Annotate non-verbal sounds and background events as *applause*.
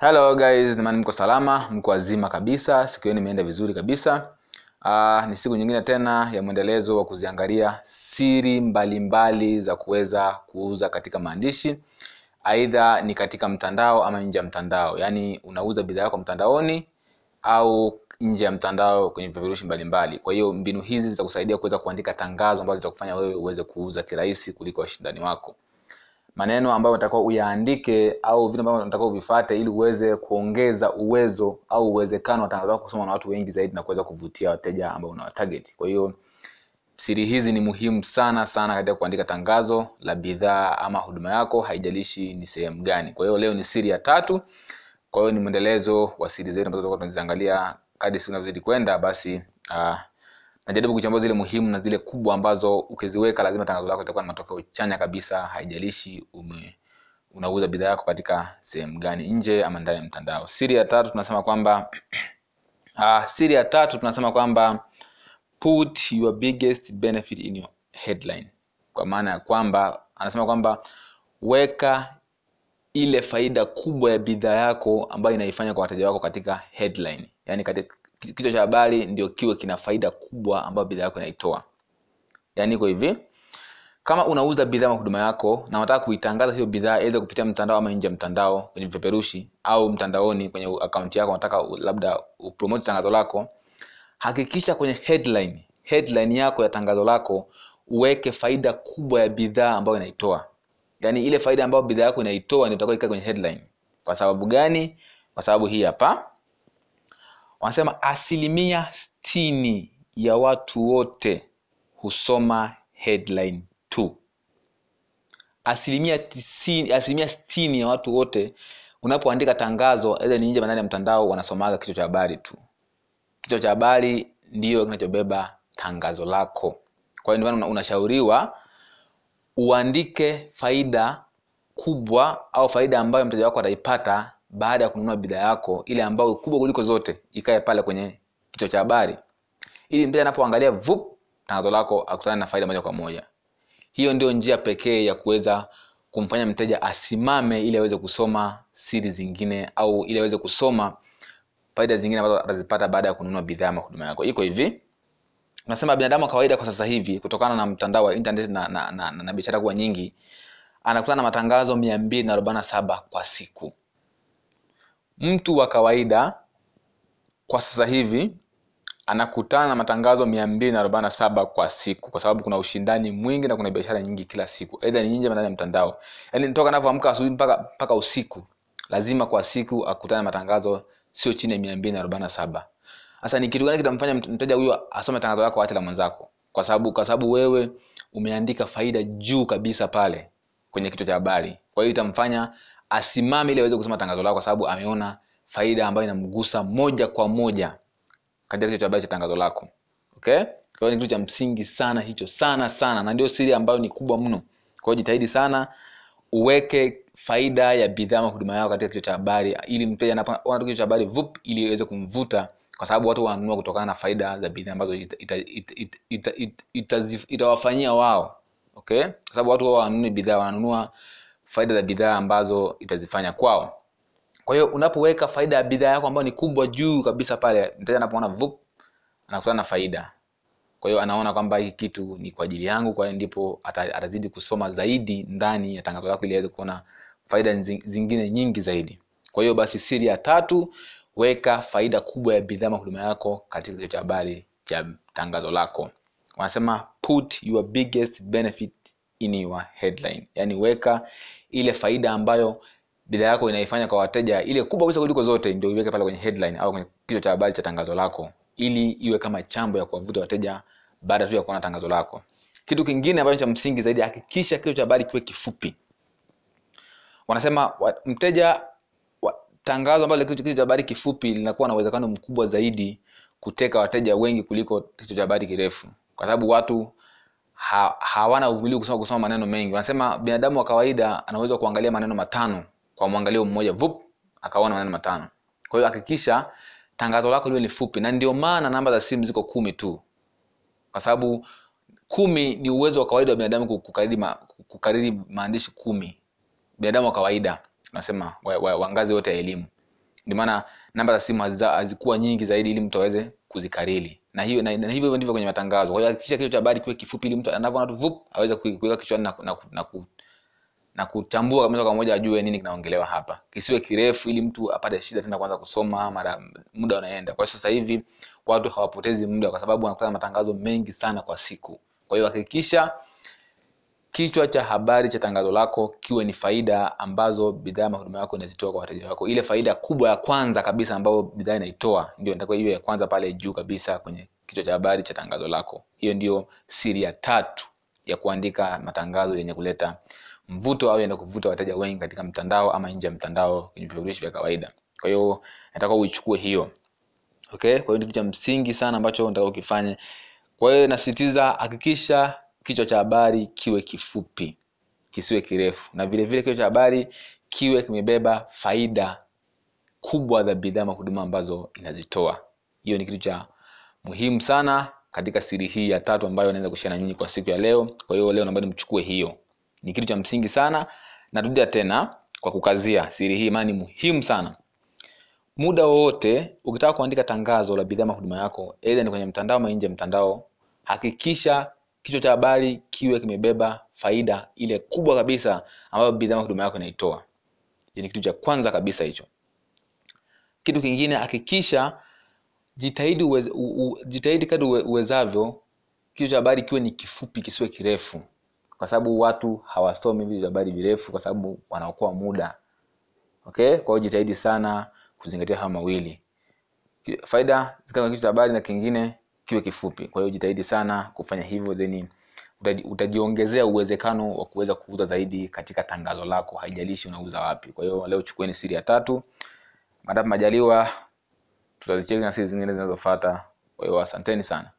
hello guys. Namani mko salama mko wazima kabisa. Siku yenu imeenda vizuri kabisa. Uh, ni siku nyingine tena ya mwendelezo wa kuziangalia siri mbalimbali mbali za kuweza kuuza katika maandishi. Aidha ni katika mtandao ama nje ya mtandao. Yaani unauza bidhaa yako mtandaoni au nje ya mtandao kwenye vipeperushi mbalimbali. Kwa hiyo mbinu hizi zitakusaidia kuweza kuandika tangazo ambalo litakufanya wewe uweze kuuza kirahisi kuliko washindani wako maneno ambayo unatakiwa uyaandike au vitu ambavyo unatakiwa uvifate ili uweze kuongeza uwezo au uwezekano wa tangazo lako kusoma na watu wengi zaidi na kuweza kuvutia wateja ambao unawatarget kwa hiyo siri hizi ni muhimu sana sana katika kuandika tangazo la bidhaa ama huduma yako haijalishi ni sehemu gani. Kwa hiyo leo ni siri ya tatu. Kwa hiyo ni mwendelezo wa siri zetu ambazo tunaziangalia kadi siku navyozidi kwenda basi uh, najaribu kuchambua zile muhimu na zile kubwa ambazo ukiziweka lazima tangazo lako litakuwa na matokeo chanya kabisa haijalishi ume unauza bidhaa yako katika sehemu gani nje ama ndani ya mtandao. Siri ya tatu tunasema kwamba uh, *clears throat* siri ya tatu tunasema kwamba put your biggest benefit in your headline. Kwa maana ya kwamba anasema kwamba weka ile faida kubwa ya bidhaa yako ambayo inaifanya kwa wateja wako katika headline. Yani katika kichwa cha habari ndio kiwe kina faida kubwa ambayo bidhaa yako inaitoa. Yaani iko hivi kama unauza bidhaa ama huduma yako na unataka kuitangaza hiyo bidhaa aidha kupitia mtandao ama nje ya mtandao kwenye vipeperushi au mtandaoni kwenye akaunti yako unataka labda upromote tangazo lako hakikisha kwenye headline headline yako ya tangazo lako uweke faida kubwa ya bidhaa ambayo inaitoa. Yaani ile faida ambayo bidhaa yako inaitoa ndio utakuwa kwenye headline. Kwa sababu gani? Kwa sababu hii hapa wanasema asilimia stini ya watu wote husoma headline tu asilimia tisini, asilimia stini ya watu wote unapoandika tangazo ni nje ndani ya mtandao wanasomaga kichwa cha habari tu. Kichwa cha habari ndiyo kinachobeba tangazo lako. Kwa hiyo ndio unashauriwa uandike faida kubwa au faida ambayo mteja wako ataipata baada ya kununua bidhaa yako ile ambayo kubwa kuliko zote ikae pale kwenye kichwa cha habari. Ili mteja anapoangalia vup tangazo lako akutana na faida moja kwa moja. Hiyo ndio njia pekee ya kuweza kumfanya mteja asimame ili aweze kusoma siri zingine au ili aweze kusoma faida zingine ambazo atazipata baada ya kununua bidhaa ama huduma yako. Iko hivi. Unasema binadamu wa kawaida kwa sasa hivi kutokana na mtandao wa internet na, na, na, na, na biashara kuwa nyingi anakutana na matangazo mia mbili na arobaini na saba kwa siku mtu wa kawaida kwa sasa hivi anakutana na matangazo mia mbili na arobaini na saba kwa siku kwa sababu kuna ushindani mwingi na kuna biashara nyingi kila siku. Aidha ni nje ya mtandao. Yaani toka anavyoamka asubuhi mpaka mpaka usiku lazima kwa siku akutane na matangazo sio chini ya mia mbili na arobaini na saba. Sasa ni kitu gani kitamfanya mteja huyo asome tangazo lako hata la mwenzako? Kwa sababu kwa sababu wewe umeandika faida juu kabisa pale kwenye kichwa cha habari. Kwa hiyo itamfanya asimame ili aweze kusoma tangazo lako kwa sababu ameona faida ambayo inamgusa moja kwa moja katika kichwa cha habari cha tangazo lako. Okay? Kwa hiyo ni kitu cha msingi sana hicho sana sana. Na ndio siri ambayo ni kubwa mno. Kwa hiyo jitahidi sana uweke faida ya bidhaa ama huduma yako katika kichwa cha habari ili mteja anapoona kichwa cha habari vup ili iweze kumvuta kwa sababu watu wanunua kutokana na faida za bidhaa ambazo itawafanyia wao. Okay? Kwa sababu watu wao wanunue bidhaa wananunua faida za bidhaa ambazo itazifanya kwao. Kwa hiyo unapoweka faida ya bidhaa yako ambayo ni kubwa juu kabisa pale mteja anapoona vup anakutana na faida. Kwa hiyo anaona kwamba hii kitu ni kwa ajili yangu kwa hiyo ndipo atazidi kusoma zaidi ndani ya tangazo lako ili aweze kuona faida zingine nyingi zaidi. Kwa hiyo basi siri ya tatu weka faida kubwa ya bidhaa mahuduma yako katika kichwa cha habari cha tangazo lako. Wanasema put your biggest benefit in your headline. Yaani weka ile faida ambayo bidhaa yako inaifanya kwa wateja ile kubwa kabisa kuliko zote ndio iweke pale kwenye headline au kwenye kichwa cha habari cha tangazo lako ili iwe kama chambo ya kuwavuta wateja baada tu ya kuona tangazo lako. Kitu kingine ambacho cha msingi zaidi hakikisha kichwa cha habari kiwe kifupi. Wanasema wa, mteja wa, tangazo ambalo kichwa cha habari kifupi linakuwa na uwezekano mkubwa zaidi kuteka wateja wengi kuliko kichwa cha habari kirefu. Kwa sababu watu ha, hawana uvumilivu kusoma, kusoma maneno mengi. Wanasema binadamu wa kawaida anaweza kuangalia maneno matano kwa mwangalio mmoja vup akaona maneno matano. Kwa hiyo hakikisha tangazo lako liwe ni fupi na ndio maana namba za simu ziko kumi tu. Kwa sababu kumi ni uwezo wa kawaida wa binadamu kukariri, ma, kukariri maandishi kumi. Binadamu wa kawaida nasema wa, wa, wa yote ya elimu. Ndio maana namba za simu hazikuwa nyingi zaidi ili mtu aweze kuzikariri na hiyo na, na hivyo ndivyo kwenye matangazo. Kwa hiyo hakikisha kichwa cha habari kiwe kifupi ili mtu anavyoona tu vup aweze kuweka kichwani na, na, na, na, na kutambua moja kwa moja ajue nini kinaongelewa hapa. Kisiwe kirefu ili mtu apate shida tena kuanza kusoma mara muda unaenda. Kwa sasa hivi watu hawapotezi muda kwa sababu wanakutana matangazo mengi sana kwa siku. Kwa hiyo hakikisha kichwa cha habari cha tangazo lako kiwe ni faida ambazo bidhaa mahuduma yako inazitoa kwa wateja wako. Ile faida kubwa ya kwanza kabisa ambayo bidhaa inaitoa ndio inatakiwa iwe ya kwanza pale juu kabisa kwenye kichwa cha habari cha tangazo lako. Hiyo ndio siri ya tatu ya kuandika matangazo yenye kuleta mvuto au yenye kuvuta wateja wengi katika mtandao ama nje ya mtandao kwenye vipeperushi vya kawaida. Kwa hiyo nataka uichukue hiyo. Okay? Kwa hiyo ni kitu cha msingi sana ambacho nataka ukifanye. Kwa hiyo nasisitiza hakikisha kichwa cha habari kiwe kifupi kisiwe kirefu. Na vile vile kichwa cha habari kiwe kimebeba faida kubwa za bidhaa ama huduma ambazo inazitoa. Hiyo ni kitu cha muhimu sana katika siri hii ya tatu ambayo naweza kushia na nyinyi kwa siku ya leo. Kwa hiyo leo naomba mchukue hiyo. Ni kitu cha msingi sana. Narudia tena kwa kukazia siri hii maana ni muhimu sana. Muda wowote ukitaka kuandika tangazo la bidhaa mahuduma yako aidha ni kwenye mtandao ama nje mtandao hakikisha kichwa cha habari kiwe kimebeba faida ile kubwa kabisa ambayo bidhaa huduma yako inaitoa. Ni kitu cha kwanza kabisa hicho. Kitu kingine hakikisha jitahidi uweze, u, u, jitahidi kadri uwezavyo kichwa cha habari kiwe ni kifupi kisiwe kirefu. Kwa sababu watu hawasomi vichwa vya habari virefu kwa sababu wanaokoa muda. Okay? Kwa hiyo jitahidi sana kuzingatia haya mawili. Faida zikaa kwenye kichwa cha habari na kingine kiwe kifupi. Kwa hiyo jitahidi sana kufanya hivyo then utajiongezea uwezekano wa kuweza kuuza zaidi katika tangazo lako. Haijalishi unauza wapi. Kwa hiyo leo chukueni siri ya tatu. Madapo majaliwa tutazicheki na siri zingine zinazofata kwa hiyo asanteni sana